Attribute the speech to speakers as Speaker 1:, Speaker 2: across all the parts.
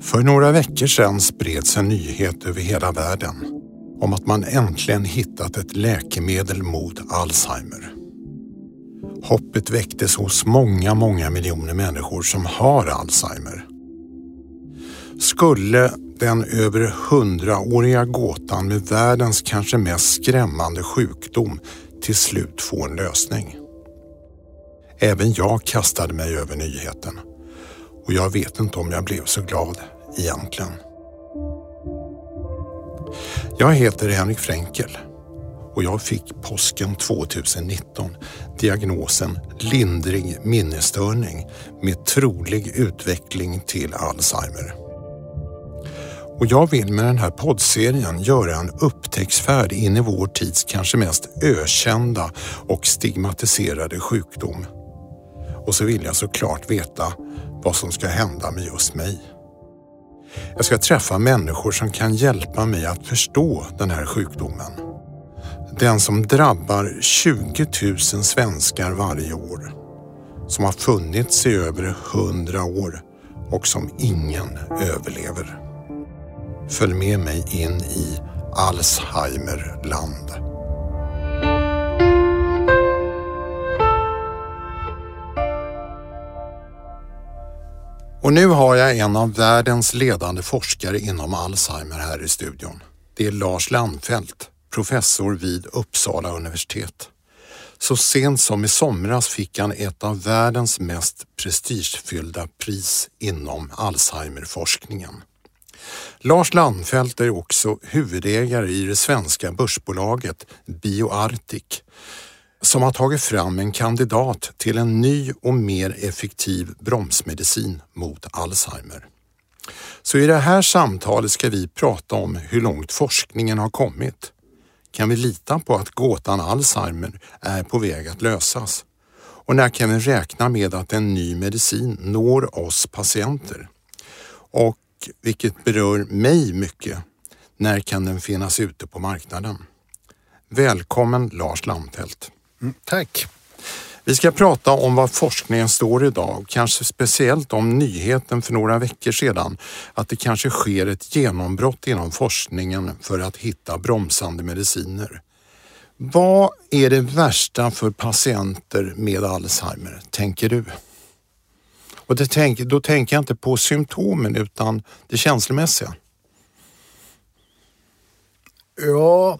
Speaker 1: För några veckor sedan spreds en nyhet över hela världen om att man äntligen hittat ett läkemedel mot Alzheimer. Hoppet väcktes hos många, många miljoner människor som har Alzheimer. Skulle den över hundraåriga gåtan med världens kanske mest skrämmande sjukdom till slut få en lösning? Även jag kastade mig över nyheten och jag vet inte om jag blev så glad egentligen. Jag heter Henrik Fränkel och jag fick påsken 2019 diagnosen lindrig minnesstörning med trolig utveckling till Alzheimer. Och jag vill med den här poddserien göra en upptäcktsfärd in i vår tids kanske mest ökända och stigmatiserade sjukdom. Och så vill jag såklart veta vad som ska hända med just mig. Jag ska träffa människor som kan hjälpa mig att förstå den här sjukdomen. Den som drabbar 20 000 svenskar varje år. Som har funnits i över 100 år och som ingen överlever. Följ med mig in i Alzheimerland. Och nu har jag en av världens ledande forskare inom Alzheimer här i studion. Det är Lars Landfelt, professor vid Uppsala universitet. Så sent som i somras fick han ett av världens mest prestigefyllda pris inom Alzheimerforskningen. Lars Landfelt är också huvudägare i det svenska börsbolaget BioArctic som har tagit fram en kandidat till en ny och mer effektiv bromsmedicin mot Alzheimer. Så i det här samtalet ska vi prata om hur långt forskningen har kommit. Kan vi lita på att gåtan Alzheimer är på väg att lösas? Och när kan vi räkna med att en ny medicin når oss patienter? Och vilket berör mig mycket, när kan den finnas ute på marknaden? Välkommen Lars Lammfelt.
Speaker 2: Mm, tack.
Speaker 1: Vi ska prata om vad forskningen står idag och kanske speciellt om nyheten för några veckor sedan att det kanske sker ett genombrott inom forskningen för att hitta bromsande mediciner. Vad är det värsta för patienter med Alzheimer, tänker du? Och det tänk, då tänker jag inte på symptomen utan det känslomässiga.
Speaker 2: Ja,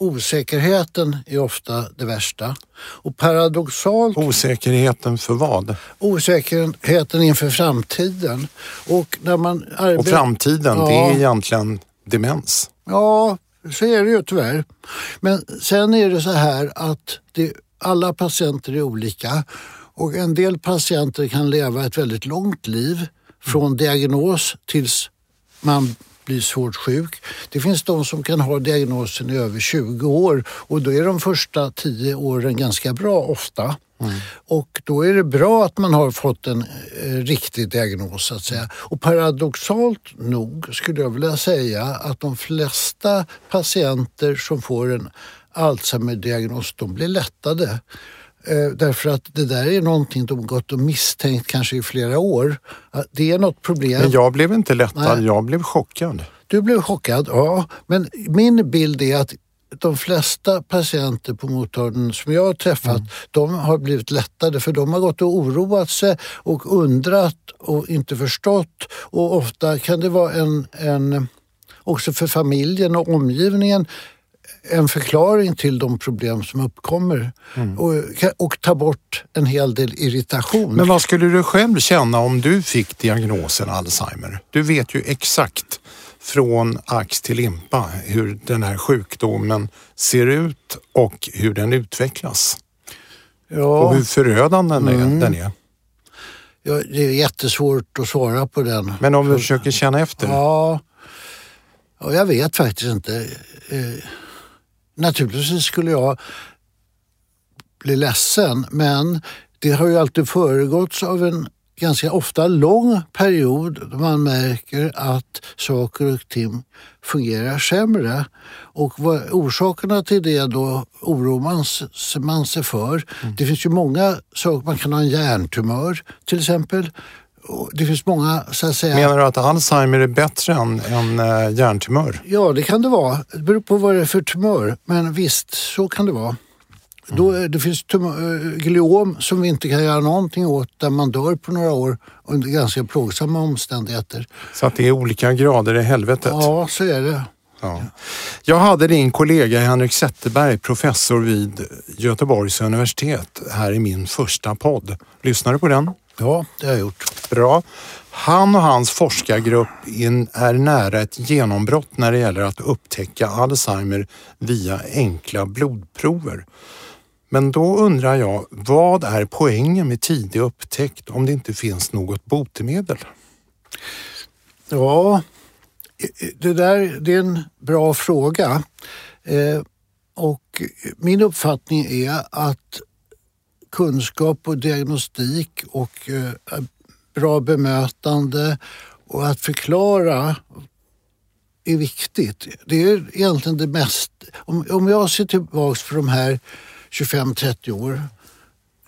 Speaker 2: osäkerheten är ofta det värsta. Och paradoxalt...
Speaker 1: Osäkerheten för vad?
Speaker 2: Osäkerheten inför framtiden. Och, när man arbetar,
Speaker 1: och framtiden, ja, det är egentligen demens?
Speaker 2: Ja, så är det ju tyvärr. Men sen är det så här att det, alla patienter är olika och en del patienter kan leva ett väldigt långt liv från diagnos tills man blir svårt sjuk. Det finns de som kan ha diagnosen i över 20 år och då är de första 10 åren ganska bra ofta. Mm. Och då är det bra att man har fått en eh, riktig diagnos så att säga. Och paradoxalt nog skulle jag vilja säga att de flesta patienter som får en Alzheimer-diagnos, de blir lättade. Eh, därför att det där är någonting de gått och misstänkt kanske i flera år. Det är något problem.
Speaker 1: Men jag blev inte lättad, Nej. jag blev chockad.
Speaker 2: Du blev chockad, ja. Men min bild är att de flesta patienter på mottagningen som jag har träffat, mm. de har blivit lättade för de har gått och oroat sig och undrat och inte förstått. Och ofta kan det vara en, en också för familjen och omgivningen en förklaring till de problem som uppkommer mm. och, och ta bort en hel del irritation.
Speaker 1: Men vad skulle du själv känna om du fick diagnosen Alzheimer? Du vet ju exakt från ax till limpa hur den här sjukdomen ser ut och hur den utvecklas. Ja. Och hur förödande mm. den är.
Speaker 2: Ja, det är jättesvårt att svara på den.
Speaker 1: Men om du försöker känna efter?
Speaker 2: Ja, ja jag vet faktiskt inte. Naturligtvis skulle jag bli ledsen men det har ju alltid föregåtts av en ganska ofta lång period då man märker att saker och ting fungerar sämre. Och vad orsakerna till det då oroar man, man sig för. Mm. Det finns ju många saker, man kan ha en hjärntumör till exempel det finns många, så att säga...
Speaker 1: Menar du att Alzheimer är bättre än, än äh, hjärntumör?
Speaker 2: Ja, det kan det vara. Det beror på vad det är för tumör. Men visst, så kan det vara. Mm. Då, det finns tumör, gliom som vi inte kan göra någonting åt där man dör på några år under ganska plågsamma omständigheter.
Speaker 1: Så att det är olika grader i helvetet?
Speaker 2: Ja, så är det.
Speaker 1: Ja. Jag hade din kollega Henrik Zetterberg, professor vid Göteborgs universitet, här i min första podd. Lyssnar du på den?
Speaker 2: Ja, det har jag gjort.
Speaker 1: Bra. Han och hans forskargrupp är nära ett genombrott när det gäller att upptäcka Alzheimer via enkla blodprover. Men då undrar jag, vad är poängen med tidig upptäckt om det inte finns något botemedel?
Speaker 2: Ja, det där det är en bra fråga. Eh, och min uppfattning är att kunskap och diagnostik och eh, eh, bra bemötande och att förklara är viktigt. Det är egentligen det mest... Om, om jag ser tillbaka på de här 25-30 år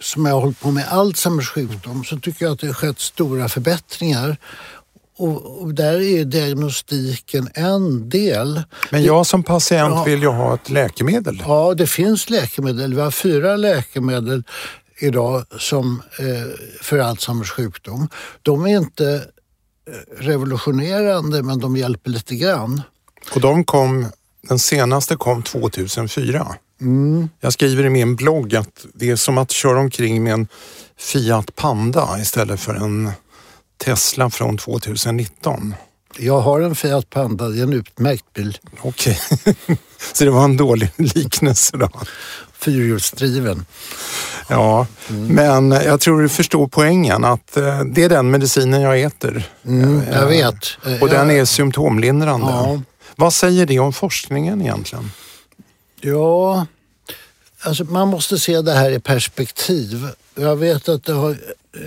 Speaker 2: som jag har hållit på med Alzheimers sjukdom så tycker jag att det har skett stora förbättringar. Och, och, där är diagnostiken en del.
Speaker 1: Men jag som patient ja, vill ju ha ett läkemedel.
Speaker 2: Ja, det finns läkemedel. Vi har fyra läkemedel idag som, eh, för Alzheimers sjukdom. De är inte eh, revolutionerande men de hjälper lite grann.
Speaker 1: Och de kom, den senaste kom 2004. Mm. Jag skriver i min blogg att det är som att köra omkring med en Fiat Panda istället för en Tesla från 2019.
Speaker 2: Jag har en Fiat Panda, det är en utmärkt bil.
Speaker 1: Okej, okay. så det var en dålig liknelse då?
Speaker 2: Fyrhjulsdriven.
Speaker 1: Ja, mm. men jag tror du förstår poängen att eh, det är den medicinen jag äter.
Speaker 2: Mm, jag vet.
Speaker 1: Och den är symptomlindrande. Ja. Vad säger det om forskningen egentligen?
Speaker 2: Ja, alltså man måste se det här i perspektiv. Jag vet att det har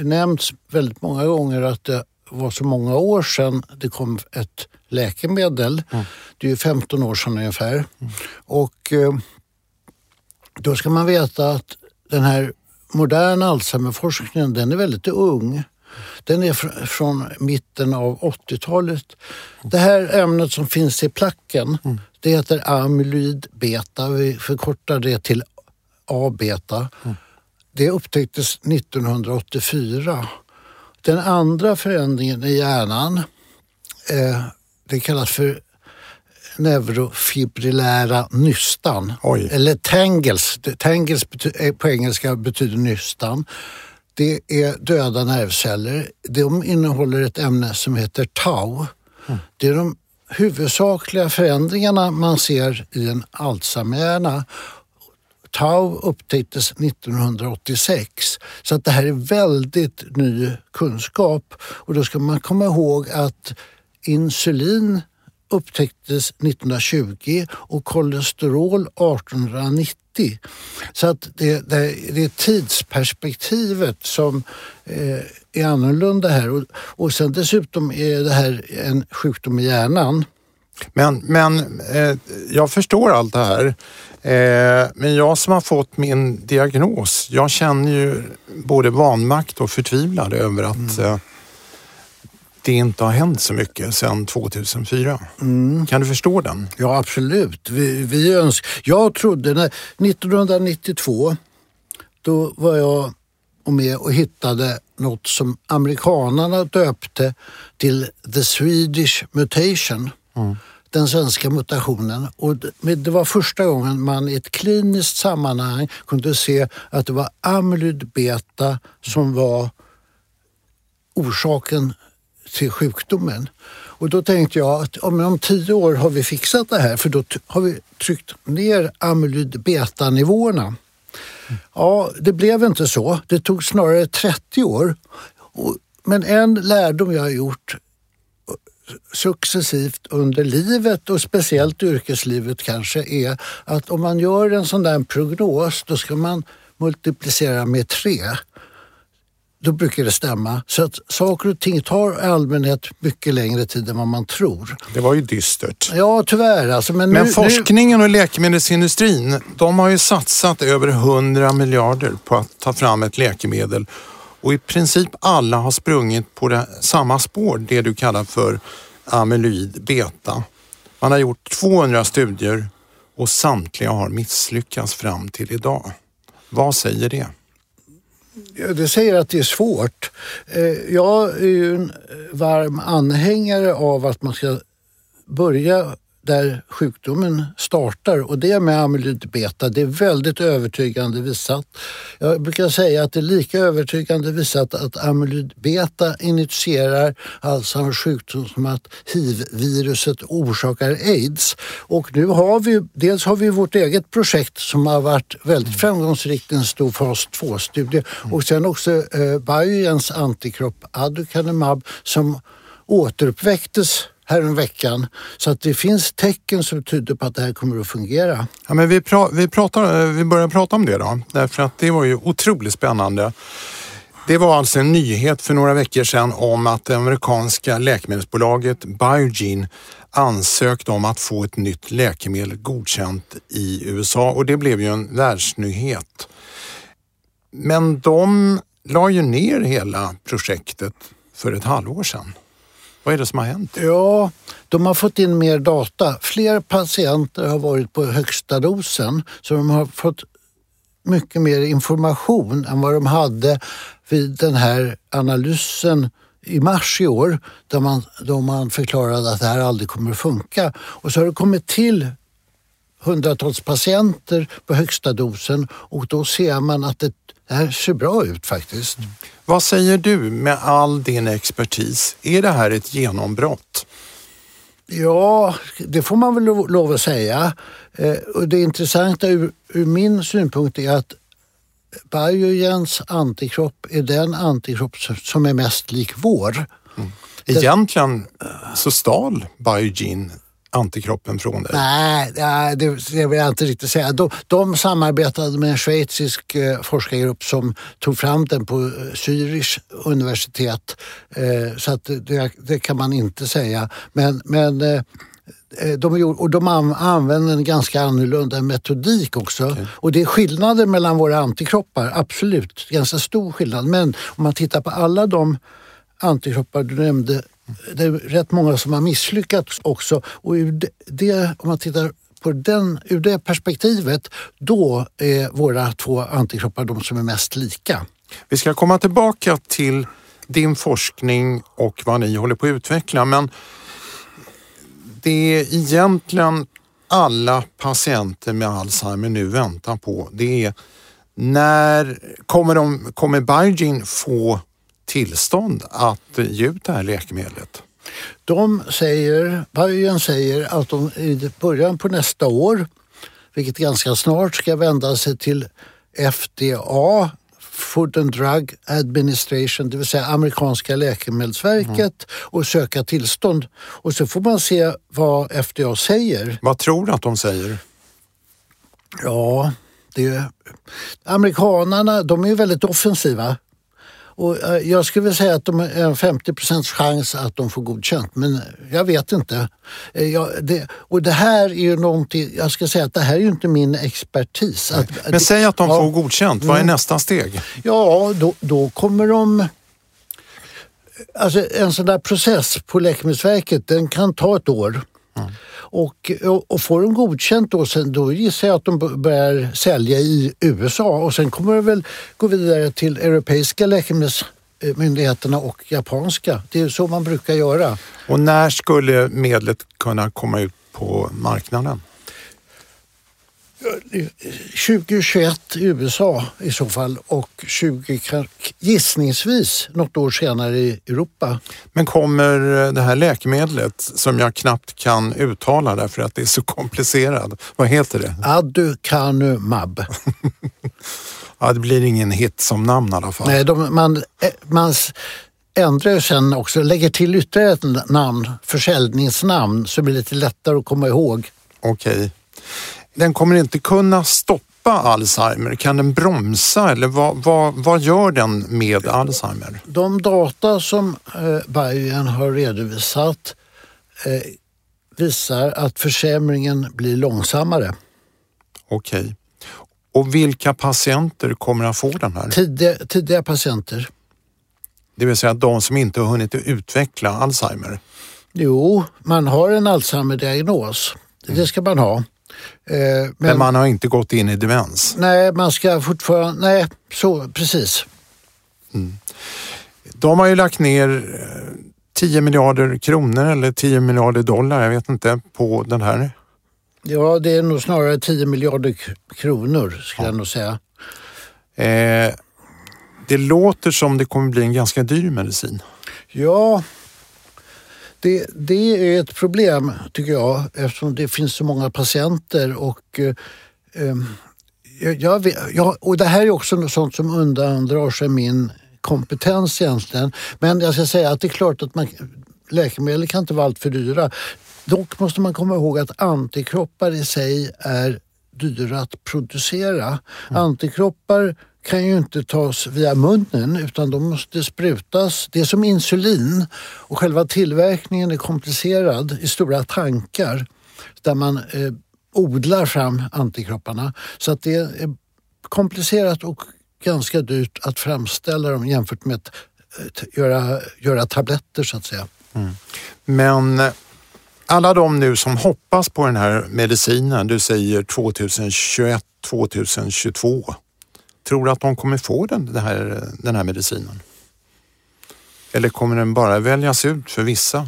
Speaker 2: nämnts väldigt många gånger att det var så många år sedan det kom ett läkemedel. Mm. Det är ju 15 år sedan ungefär. Mm. Och eh, då ska man veta att den här moderna Alzheimerforskningen den är väldigt ung. Den är fr från mitten av 80-talet. Det här ämnet som finns i placken mm. det heter amyloid beta. Vi förkortar det till A-beta. Mm. Det upptäcktes 1984. Den andra förändringen i hjärnan, eh, det kallas för neurofibrillära nystan. Oj. Eller tangles. Tangles eh, på engelska betyder nystan. Det är döda nervceller. De innehåller ett ämne som heter tau. Mm. Det är de huvudsakliga förändringarna man ser i en Alzheimerhjärna tau upptäcktes 1986. Så att det här är väldigt ny kunskap. Och då ska man komma ihåg att insulin upptäcktes 1920 och kolesterol 1890. Så att det, det, det är tidsperspektivet som eh, är annorlunda här. Och, och sen dessutom är det här en sjukdom i hjärnan.
Speaker 1: Men, men eh, jag förstår allt det här. Eh, men jag som har fått min diagnos, jag känner ju både vanmakt och förtvivlad över att mm. eh, det inte har hänt så mycket sedan 2004. Mm. Kan du förstå den?
Speaker 2: Ja, absolut. Vi, vi önsk... Jag trodde, när, 1992, då var jag med och hittade något som amerikanarna döpte till the Swedish mutation. Mm. Den svenska mutationen. Och det var första gången man i ett kliniskt sammanhang kunde se att det var amyloid beta som var orsaken till sjukdomen. Och då tänkte jag att om, om tio år har vi fixat det här för då har vi tryckt ner amyloid beta-nivåerna. Ja, det blev inte så. Det tog snarare 30 år. Men en lärdom jag har gjort successivt under livet och speciellt yrkeslivet kanske är att om man gör en sån där prognos då ska man multiplicera med tre då brukar det stämma. Så att saker och ting tar i allmänhet mycket längre tid än vad man tror.
Speaker 1: Det var ju dystert.
Speaker 2: Ja, tyvärr. Alltså, men
Speaker 1: men
Speaker 2: nu,
Speaker 1: forskningen och läkemedelsindustrin, de har ju satsat över 100 miljarder på att ta fram ett läkemedel och i princip alla har sprungit på det, samma spår, det du kallar för amyloid beta. Man har gjort 200 studier och samtliga har misslyckats fram till idag. Vad säger det?
Speaker 2: Det säger att det är svårt. Eh, jag är ju en varm anhängare av att man ska börja där sjukdomen startar och det med amyloid beta. Det är väldigt övertygande visat. Jag brukar säga att det är lika övertygande visat att amyloid beta initierar alltså Alzheimers sjukdom som att hiv-viruset orsakar aids. Och nu har vi, dels har vi vårt eget projekt som har varit väldigt framgångsrikt, en stor fas 2-studie och sen också eh, Biogens antikropp aducanumab som återuppväcktes häromveckan. Så att det finns tecken som tyder på att det här kommer att fungera.
Speaker 1: Ja, men vi, pra vi, pratar, vi börjar prata om det då, därför att det var ju otroligt spännande. Det var alltså en nyhet för några veckor sedan om att det amerikanska läkemedelsbolaget Biogene ansökt om att få ett nytt läkemedel godkänt i USA och det blev ju en världsnyhet. Men de la ju ner hela projektet för ett halvår sedan. Vad är det som har hänt?
Speaker 2: Ja, de har fått in mer data. Fler patienter har varit på högsta dosen så de har fått mycket mer information än vad de hade vid den här analysen i mars i år där man, då man förklarade att det här aldrig kommer att funka. Och så har det kommit till hundratals patienter på högsta dosen och då ser man att det, här ser bra ut faktiskt.
Speaker 1: Vad säger du med all din expertis? Är det här ett genombrott?
Speaker 2: Ja, det får man väl lov att säga. Eh, och det intressanta ur, ur min synpunkt är att Biogens antikropp är den antikropp som är mest lik vår.
Speaker 1: Mm. Egentligen så stal Biogen antikroppen från dig?
Speaker 2: Nej, det, det vill jag inte riktigt säga. De, de samarbetade med en schweizisk eh, forskargrupp som tog fram den på eh, Zürich universitet. Eh, så att det, det, kan man inte säga. Men, men de, gjorde, och de använder en ganska annorlunda metodik också. Okay. Och det är skillnader mellan våra antikroppar, absolut. Ganska stor skillnad. Men om man tittar på alla de antikroppar du nämnde det är rätt många som har misslyckats också. Och ur det, om man tittar på den, ur det perspektivet, då är våra två antikroppar de som är mest lika.
Speaker 1: Vi ska komma tillbaka till din forskning och vad ni håller på att utveckla, men det är egentligen alla patienter med Alzheimer nu väntar på, det är när kommer, de, kommer Biogen få tillstånd att ge ut det här läkemedlet?
Speaker 2: De säger, Biogen säger att de i början på nästa år, vilket ganska snart ska vända sig till FDA, Food and Drug Administration, det vill säga amerikanska läkemedelsverket mm. och söka tillstånd. Och så får man se vad FDA säger.
Speaker 1: Vad tror du att de säger?
Speaker 2: Ja, det, amerikanarna de är väldigt offensiva. Och eh, jag skulle vilja säga att de har en 50 procents chans att de får godkänt, men jag vet inte. Eh, jag, det, och det här är ju någonting, jag ska säga att det här är ju inte min expertis. Att,
Speaker 1: men det, säg att de ja, får godkänt, vad är mm. nästa steg?
Speaker 2: Ja, då, då kommer de Alltså en sån där process på Läkemedelsverket den kan ta ett år. Mm. Och, och får de godkänt då, sen, då gissar jag att de börjar sälja i USA och sen kommer det väl gå vidare till europeiska läkemedelsmyndigheterna och japanska. Det är så man brukar göra.
Speaker 1: Och när skulle medlet kunna komma ut på marknaden?
Speaker 2: 2021 i USA i så fall och 20, gissningsvis något år senare i Europa.
Speaker 1: Men kommer det här läkemedlet som jag knappt kan uttala därför att det är så komplicerat. Vad heter det?
Speaker 2: Aducanumab.
Speaker 1: ja, det blir ingen hit som namn i alla fall.
Speaker 2: Nej, de, man, eh, man ändrar sen också, lägger till ytterligare ett namn, försäljningsnamn, så det blir lite lättare att komma ihåg.
Speaker 1: Okej. Okay den kommer inte kunna stoppa Alzheimer. Kan den bromsa eller vad, vad, vad gör den med Alzheimer?
Speaker 2: De data som eh, Biogen har redovisat eh, visar att försämringen blir långsammare.
Speaker 1: Okej. Okay. Och vilka patienter kommer att få den här?
Speaker 2: Tidiga, tidiga patienter.
Speaker 1: Det vill säga de som inte har hunnit utveckla Alzheimer.
Speaker 2: Jo, man har en Alzheimer-diagnos. Det ska man ha. Eh,
Speaker 1: men, men, man har inte gått in i demens?
Speaker 2: Nej, man ska fortfarande... Nej, så precis. Mm.
Speaker 1: De har ju lagt ner 10 miljarder kronor eller 10 miljarder dollar, jag vet inte, på den här?
Speaker 2: Ja, det är nog snarare 10 miljarder kronor skulle ja. jag nog säga.
Speaker 1: Eh, det låter som det kommer bli en ganska dyr medicin.
Speaker 2: Ja, det, det är ett problem tycker jag eftersom det finns så många patienter och eh, ehm, jag, jag, och det här är också något sånt som undandrar sig min kompetens egentligen. Men jag ska säga att det är klart att man, läkemedel kan inte vara alltför dyra. Dock måste man komma ihåg att antikroppar i sig är dyra att producera. Mm. Antikroppar kan ju inte tas via munnen utan de måste sprutas. Det är som insulin och själva tillverkningen är komplicerad i stora tankar där man eh, odlar fram antikropparna. Så att det är komplicerat och ganska dyrt att framställa dem jämfört med att eh, göra, göra tabletter så att säga. Mm.
Speaker 1: Men eh, alla de nu som hoppas på den här medicinen, du säger 2021, 2022, tror du att de kommer få den, den, här, den här medicinen? Eller kommer den bara väljas ut för vissa?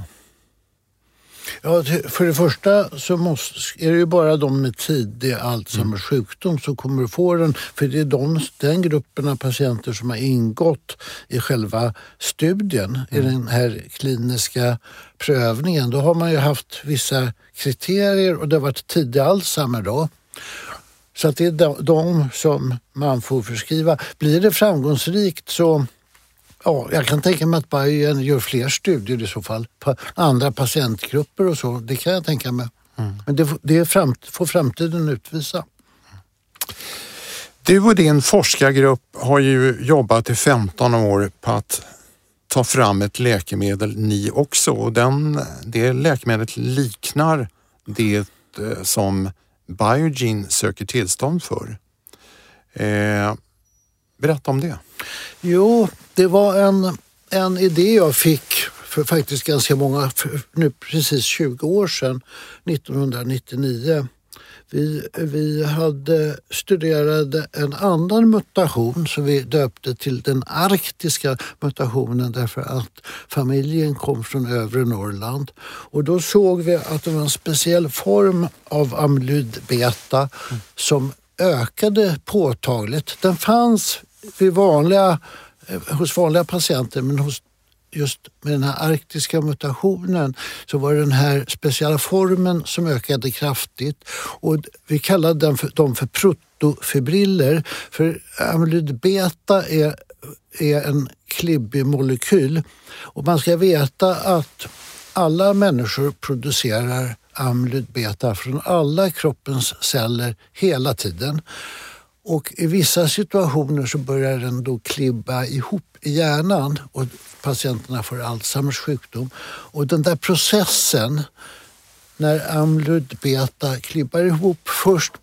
Speaker 2: Ja, för det första så måste, är det ju bara de med tidig Alzheimers sjukdom som kommer att få den. För det är de, den gruppen av patienter som har ingått i själva studien, mm. i den här kliniska prövningen. Då har man ju haft vissa kriterier och det har varit tidig Alzheimer då. Så att det är de, som man får förskriva. Blir det framgångsrikt så Ja, jag kan tänka mig att Bayern gör fler studier i så fall på andra patientgrupper och så. Det kan jag tänka mig. Mm. Men det, det fram, får framtiden utvisa.
Speaker 1: Du och din forskargrupp har ju jobbat i 15 år på att ta fram ett läkemedel ni också och den, det läkemedlet liknar det eh, som Biogen söker tillstånd för. Eh, berätta om det.
Speaker 2: Jo, det var en, en idé jag fick för faktiskt ganska många, nu precis 20 år sedan, 1999. Vi, vi hade studerade en annan mutation som vi döpte till den arktiska mutationen därför att familjen kom från övre Norrland. Och då såg vi att det var en speciell form av amyloid beta som ökade påtagligt. Den fanns vid vanliga, eh, hos vanliga patienter men hos just med den här arktiska mutationen så var det den här speciella formen som ökade kraftigt och vi kallade den för, dem för protofibriller för amyloid beta är, är en klibbig molekyl och man ska veta att alla människor producerar amyloid beta från alla kroppens celler hela tiden. Och i vissa situationer så börjar den då klibba ihop i hjärnan och patienterna får Alzheimers sjukdom. Och den där processen när amyloid beta klibbar ihop först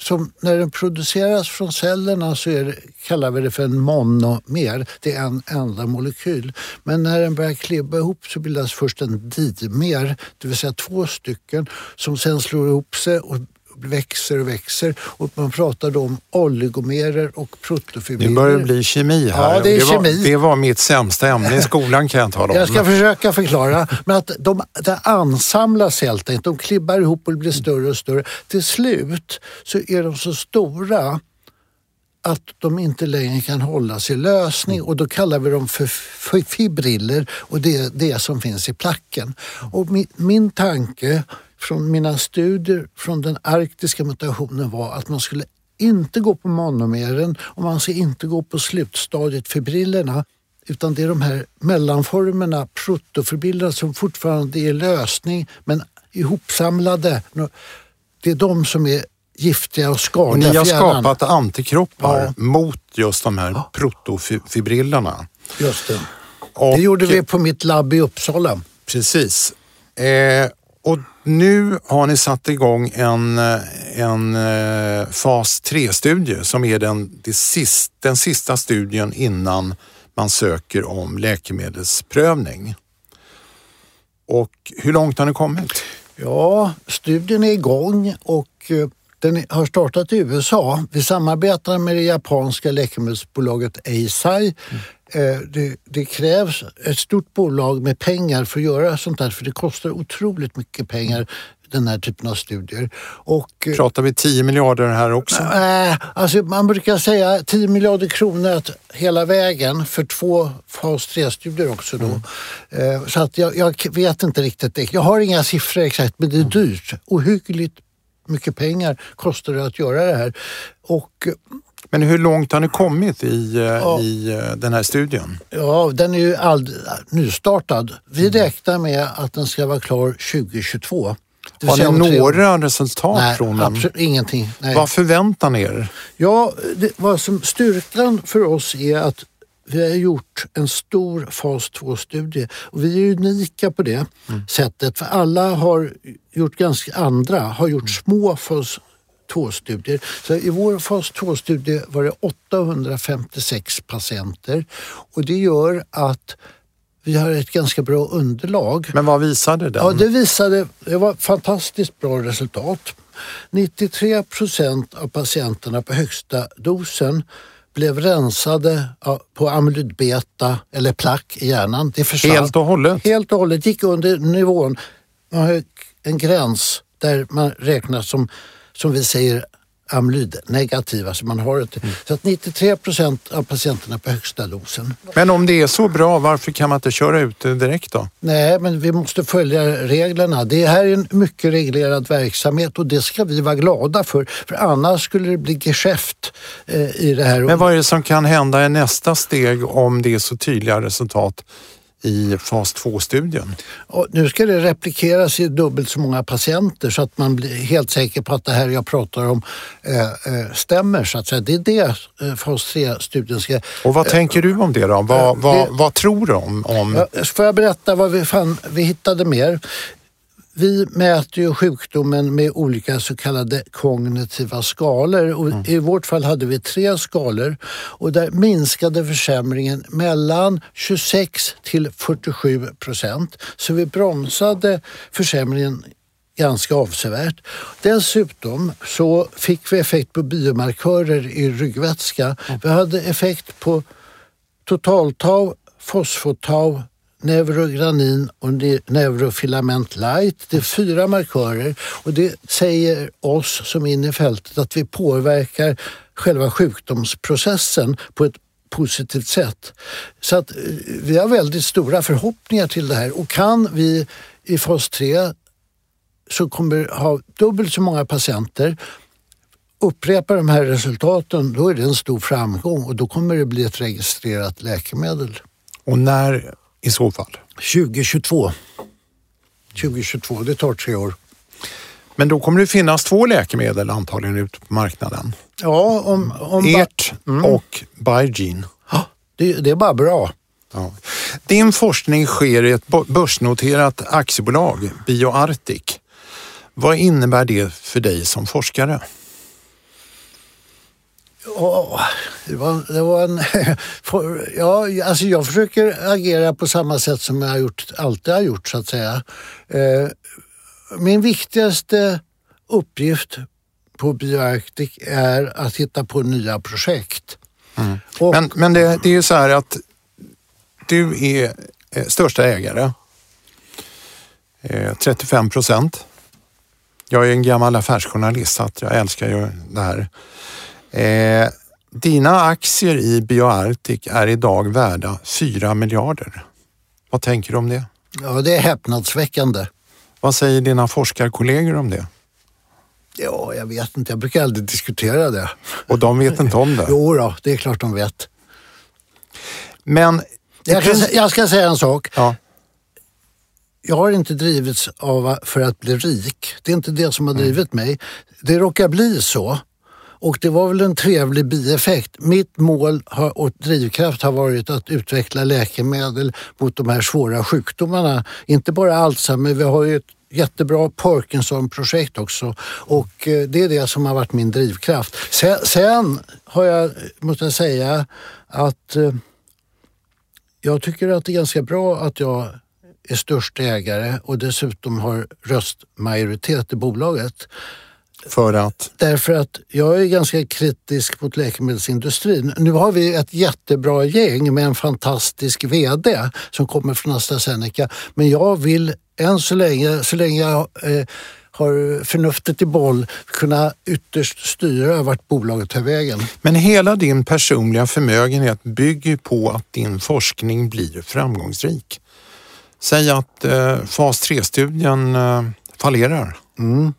Speaker 2: som när den produceras från cellerna så är det, kallar vi det för en monomer. Det är en enda molekyl. Men när den börjar klibba ihop så bildas först en dimer, det vill säga två stycken som sen slår ihop sig och växer och växer och man pratar då om oligomerer och protofibriler.
Speaker 1: Det börjar bli kemi här.
Speaker 2: Ja, det, är det,
Speaker 1: kemi.
Speaker 2: Var,
Speaker 1: det var mitt sämsta ämne i skolan kan jag tala om.
Speaker 2: Jag ska försöka förklara. Men att de, de ansamlas helt enkelt. De klibbar ihop och blir större och större. Till slut så är de så stora att de inte längre kan hållas i lösning och då kallar vi dem för fibriller och det är det som finns i placken. Och min, min tanke från mina studier från den arktiska mutationen var att man skulle inte gå på monomeren och man ska inte gå på slutstadiet fibrillerna utan det är de här mellanformerna, protofibriller som fortfarande är lösning men ihopsamlade. Det är de som är giftiga och skadliga
Speaker 1: och Ni har skapat antikroppar ja. mot just de här ja. protofibrillerna.
Speaker 2: Just det. Och, det gjorde vi på mitt labb i Uppsala.
Speaker 1: Precis. Eh, och nu har ni satt igång en, en eh, fas 3-studie som är den, det sist, den sista studien innan man söker om läkemedelsprövning. Och hur långt har ni kommit?
Speaker 2: Ja, studien är igång och eh, den har startat i USA. Vi samarbetar med det japanska läkemedelsbolaget Eisai. Mm. Det, det, krävs ett stort bolag med pengar för att göra sånt här för det kostar otroligt mycket pengar den här typen av studier. Och,
Speaker 1: eh, Pratar vi 10 miljarder här också?
Speaker 2: Äh, alltså man brukar säga 10 miljarder kronor hela vägen för två fas 3-studier också. Då. Mm. Så att jag, jag, vet inte riktigt. Jag har inga siffror exakt men det är mm. dyrt. Ohyggligt mycket pengar kostar det att göra det här. Och,
Speaker 1: men hur långt har ni kommit i, eh, ja, i eh, den här studien?
Speaker 2: Ja, den är ju nystartad. Vi mm. räknar med att den ska vara klar 2022.
Speaker 1: Har ni några resultat
Speaker 2: Nej,
Speaker 1: från
Speaker 2: den? Absolut ingenting. Nej.
Speaker 1: Vad förväntar ni er?
Speaker 2: Ja, det, vad som styrkan för oss är att vi har gjort en stor fas 2-studie och vi är unika på det mm. sättet för alla har gjort ganska andra, har gjort mm. små fas 2-studier. Så I vår fas 2-studie var det 856 patienter och det gör att vi har ett ganska bra underlag.
Speaker 1: Men vad visade den?
Speaker 2: Ja, det visade, det var fantastiskt bra resultat. 93 procent av patienterna på högsta dosen blev rensade på amyloidbeta eller plack i hjärnan. Det
Speaker 1: försvann. Helt och hållet?
Speaker 2: Helt och hållet. gick under nivån. Man har en gräns där man räknar som, som vi säger amyloidnegativa. Så, man har ett, mm. så att 93 procent av patienterna på högsta dosen.
Speaker 1: Men om det är så bra, varför kan man inte köra ut det direkt då?
Speaker 2: Nej, men vi måste följa reglerna. Det här är en mycket reglerad verksamhet och det ska vi vara glada för. För annars skulle det bli geschäft eh, i det här.
Speaker 1: Men vad är det som kan hända i nästa steg om det är så tydliga resultat i fas 2-studien.
Speaker 2: Nu ska det replikeras i dubbelt så många patienter så att man blir helt säker på att det här jag pratar om eh, eh stämmer. Så att säga. Det är det eh, fas 3-studien ska...
Speaker 1: Och vad eh, tänker du om det då? Vad, eh, vad, vad tror du om... om...
Speaker 2: Får jag berätta vad vi, fann, vi hittade mer? Vi mäter ju sjukdomen med olika så kallade kognitiva skalor. Och mm. I vårt fall hade vi tre skalor och där minskade försämringen mellan 26 till 47 procent. Så vi bromsade försämringen ganska avsevärt. Dessutom så fick vi effekt på biomarkörer i ryggvätska. Mm. Vi hade effekt på totaltau, fosfotau, neurogranin och neurofilament light. Det är fyra markörer och det säger oss som är inne i fältet att vi påverkar själva sjukdomsprocessen på ett positivt sätt. Så att eh, vi har väldigt stora förhoppningar till det här och kan vi i fas 3 så kommer ha dubbelt så många patienter upprepa de här resultaten, då är det en stor framgång och då kommer det bli ett registrerat läkemedel.
Speaker 1: Och när i så fall?
Speaker 2: 2022. 2022, det tar tre år.
Speaker 1: Men då kommer det finnas två läkemedel antagligen ute på marknaden.
Speaker 2: Ja, om... om
Speaker 1: Ert mm. och Biogen.
Speaker 2: Ja, det, det, är bara bra. Ja.
Speaker 1: Din forskning sker i ett börsnoterat aktiebolag, BioArctic. Vad innebär det för dig som forskare?
Speaker 2: Oh, det var, det var en... ja, alltså jag försöker agera på samma sätt som jag har gjort, alltid har gjort så att säga. Eh, min viktigaste uppgift på BioArctic är att hitta på nya projekt.
Speaker 1: Mm. Och, men men det, det är ju så här att du är eh, största ägare. 35 procent. Jag är en gammal affärsjournalist så jag älskar ju det här. Eh, dina aktier i BioArctic är idag värda 4 miljarder. Vad tänker du om det?
Speaker 2: Ja, det är häpnadsväckande.
Speaker 1: Vad säger dina forskarkollegor om det?
Speaker 2: Ja, jag vet inte. Jag brukar aldrig diskutera det.
Speaker 1: Och de vet inte om det?
Speaker 2: jo då, det är klart de vet.
Speaker 1: Men...
Speaker 2: Jag, kan, jag ska säga en sak. Ja. Jag har inte drivits av för att bli rik. Det är inte det som har drivit mm. mig. Det råkar bli så och det var väl en trevlig bieffekt. Mitt mål har, och drivkraft har varit att utveckla läkemedel mot de här svåra sjukdomarna. Inte bara Alzheimer, vi har ju ett jättebra Parkinson-projekt också och eh, det är det som har varit min drivkraft. Sen, sen har jag, måste jag säga, att eh, jag tycker att det är ganska bra att jag är störst ägare och dessutom har röstmajoritet i bolaget.
Speaker 1: För att?
Speaker 2: Därför att jag är ganska kritisk mot läkemedelsindustrin. Nu har vi ett jättebra gäng med en fantastisk VD som kommer från AstraZeneca. Men jag vill än så länge, så länge jag eh, har förnuftet i boll kunna ytterst styra vart bolaget tar vägen.
Speaker 1: Men hela din personliga förmögenhet bygger på att din forskning blir framgångsrik. Säg att eh, fas 3-studien eh, fallerar.
Speaker 2: Mm.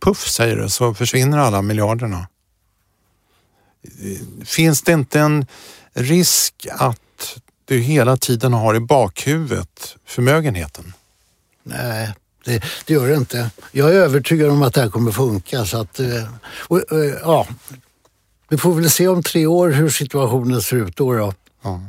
Speaker 1: Puff säger det så försvinner alla miljarderna. Finns det inte en risk att du hela tiden har i bakhuvudet förmögenheten?
Speaker 2: Nej, det, det, gör det inte. Jag är övertygad om att det här kommer funka. Så att, eh, och, och, ja, vi får väl se om tre år hur situationen ser ut då. då. Ja.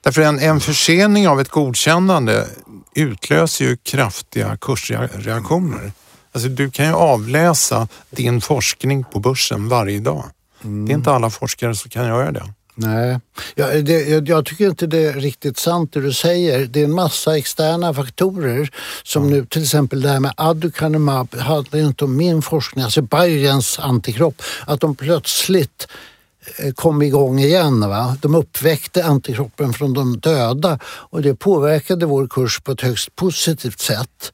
Speaker 1: Därför en, en försening av ett godkännande utlöser ju kraftiga kursreaktioner. Alltså du kan ju avläsa din forskning på börsen varje dag. Mm. Det är inte alla forskare som kan göra det.
Speaker 2: Nej, jag, det, jag, tycker inte det är riktigt sant det du säger. Det är en massa externa faktorer som mm. nu, till exempel det här med aducanumab, handlar inte om min forskning, alltså Bayerns antikropp, att de plötsligt eh, kom igång igen. Va? De uppväckte antikroppen från de döda och det påverkade vår kurs på ett högst positivt sätt.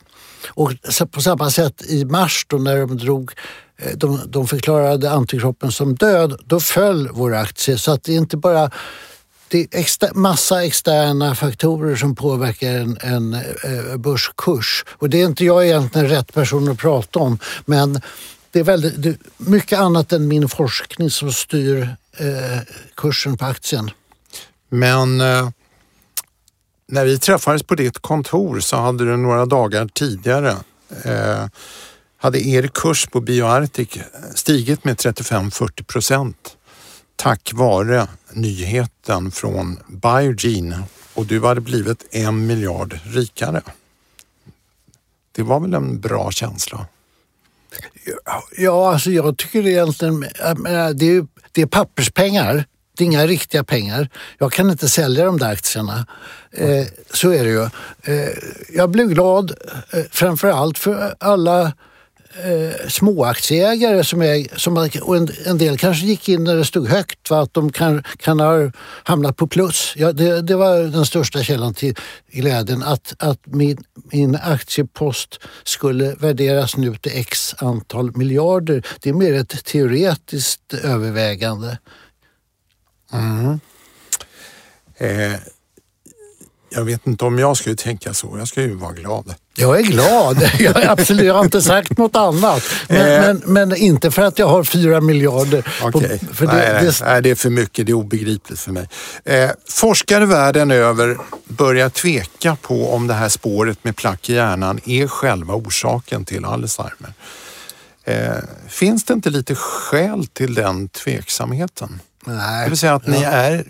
Speaker 2: Och på samma sätt i mars då när de drog eh, de, de förklarade antikroppen som död, då föll vår aktie. Så att det är inte bara det är exter, massa externa faktorer som påverkar en, en eh, börskurs. Och det är inte jag egentligen rätt person att prata om, men det är väldigt, det är mycket annat än min forskning som styr eh, kursen på aktien.
Speaker 1: Men eh, när vi träffades på ditt kontor så hade du några dagar tidigare eh, hade er kurs på BioArctic stigit med 35-40 procent tack vare nyheten från Biogene och du hade blivit en miljard rikare. Det var väl en bra känsla?
Speaker 2: Ja, alltså jag tycker egentligen det är, det är papperspengar. Det är inga riktiga pengar. Jag kan inte sälja de där aktierna. Eh, så är det ju. Eh, jag blev glad eh, framför allt för alla eh, småaktieägare som, är, som och en, en, del kanske gick in när det stod högt, va? att de kan, kan ha hamnat på plus. Ja, det, det var den största källan till glädjen, att, att min, min aktiepost skulle värderas nu till x antal miljarder. Det är mer ett teoretiskt övervägande.
Speaker 1: Mm. Eh, jag vet inte om jag skulle tänka så. Jag ska ju vara glad.
Speaker 2: Jag är glad. Jag, är absolut, jag har inte sagt något annat. Men, eh. men, men, inte för att jag har fyra miljarder.
Speaker 1: Okay. På, det, nej, nej, det... nej, det är för mycket. Det är obegripligt för mig. Eh, forskare världen över börjar tveka på om det här spåret med plack i hjärnan är själva orsaken till Alzheimer. Eh, finns det inte lite skäl till den tveksamheten?
Speaker 2: Nej.
Speaker 1: Det vill säga att ni är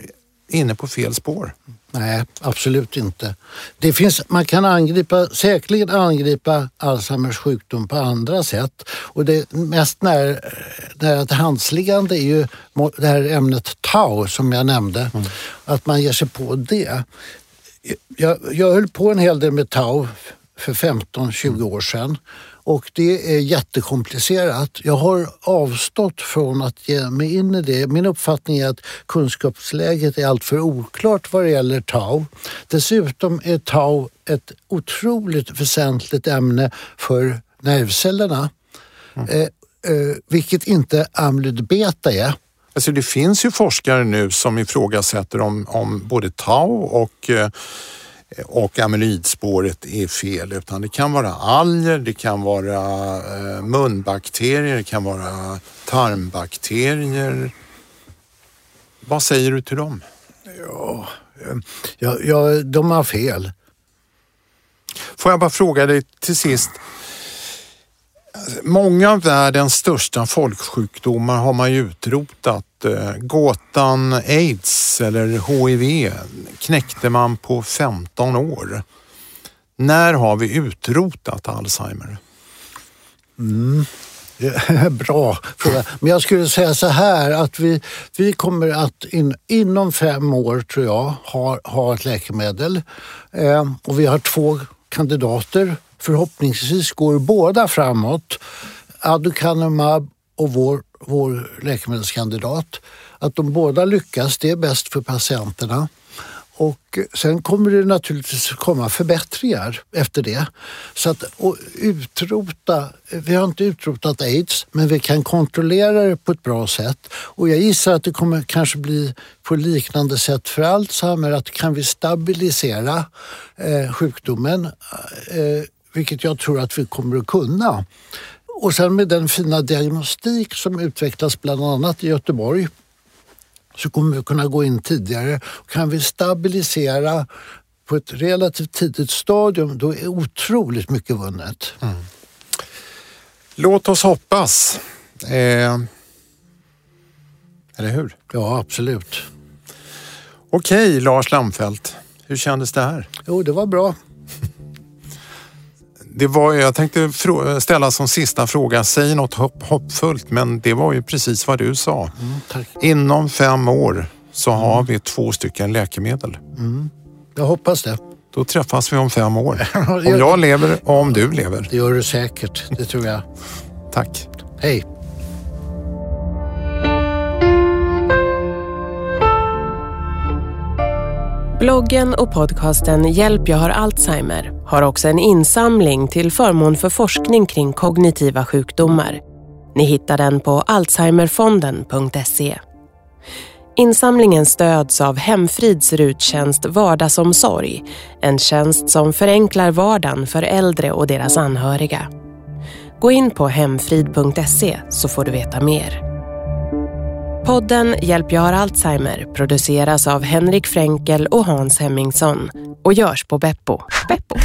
Speaker 1: inne på fel spår.
Speaker 2: Nej, absolut inte. Det finns, man kan angripa, säkerligen angripa Alzheimers sjukdom på andra sätt. Och det mest nära, nära till handsliggande är ju det här ämnet tau som jag nämnde. Mm. Att man ger sig på det. Jag, jag höll på en hel del med tau för 15-20 år sedan och det är jättekomplicerat. Jag har avstått från att ge mig in i det. Min uppfattning är att kunskapsläget är alltför oklart vad det gäller tau. Dessutom är tau ett otroligt väsentligt ämne för nervcellerna, mm. eh, eh, vilket inte amyloid beta är.
Speaker 1: Alltså det finns ju forskare nu som ifrågasätter om, om både tau och eh, och amylidspåret är fel utan det kan vara alger, det kan vara eh, munbakterier, det kan vara tarmbakterier. Vad säger du till dem?
Speaker 2: Ja, ja, ja de har fel.
Speaker 1: Får jag bara fråga dig till sist. Många av världens största folksjukdomar har man ju utrotat. Eh, gåtan aids eller HIV knäckte man på 15 år. När har vi utrotat Alzheimer?
Speaker 2: Mm. Bra fråga. Men jag skulle säga så här att vi, vi kommer att in, inom fem år tror jag ha, ha ett läkemedel. Eh, och vi har två kandidater. Förhoppningsvis går båda framåt. Aducanumab och vår, vår läkemedelskandidat. Att de båda lyckas, det är bäst för patienterna. Och sen kommer det naturligtvis komma förbättringar efter det. Så att utrota, vi har inte utrotat aids, men vi kan kontrollera det på ett bra sätt. Och jag gissar att det kommer kanske bli på liknande sätt för Alzheimer, att kan vi stabilisera eh, sjukdomen, eh, vilket jag tror att vi kommer att kunna. Och sen med den fina diagnostik som utvecklas bland annat i Göteborg så kommer vi kunna gå in tidigare. Kan vi stabilisera på ett relativt tidigt stadium, då är otroligt mycket vunnet. Mm.
Speaker 1: Låt oss hoppas. Eh, eller hur?
Speaker 2: Ja, absolut.
Speaker 1: Okej, Lars Lamfelt. Hur kändes det här?
Speaker 2: Jo, det var bra.
Speaker 1: Det var, jag tänkte ställa som sista fråga, säg något hopp, hoppfullt, men det var ju precis vad du sa. Mm, Inom fem år så har vi två stycken läkemedel.
Speaker 2: Mm. Jag hoppas det.
Speaker 1: Då träffas vi om fem år. Om jag lever och om du lever.
Speaker 2: Det gör du säkert, det tror jag.
Speaker 1: Tack.
Speaker 2: Hej.
Speaker 3: Bloggen och podcasten Hjälp jag har Alzheimer har också en insamling till förmån för forskning kring kognitiva sjukdomar. Ni hittar den på alzheimerfonden.se. Insamlingen stöds av Hemfrids RUT-tjänst Vardagsomsorg, en tjänst som förenklar vardagen för äldre och deras anhöriga. Gå in på hemfrid.se så får du veta mer. Podden Hjälp jag har Alzheimer produceras av Henrik Fränkel och Hans Hemmingsson och görs på Beppo. Beppo.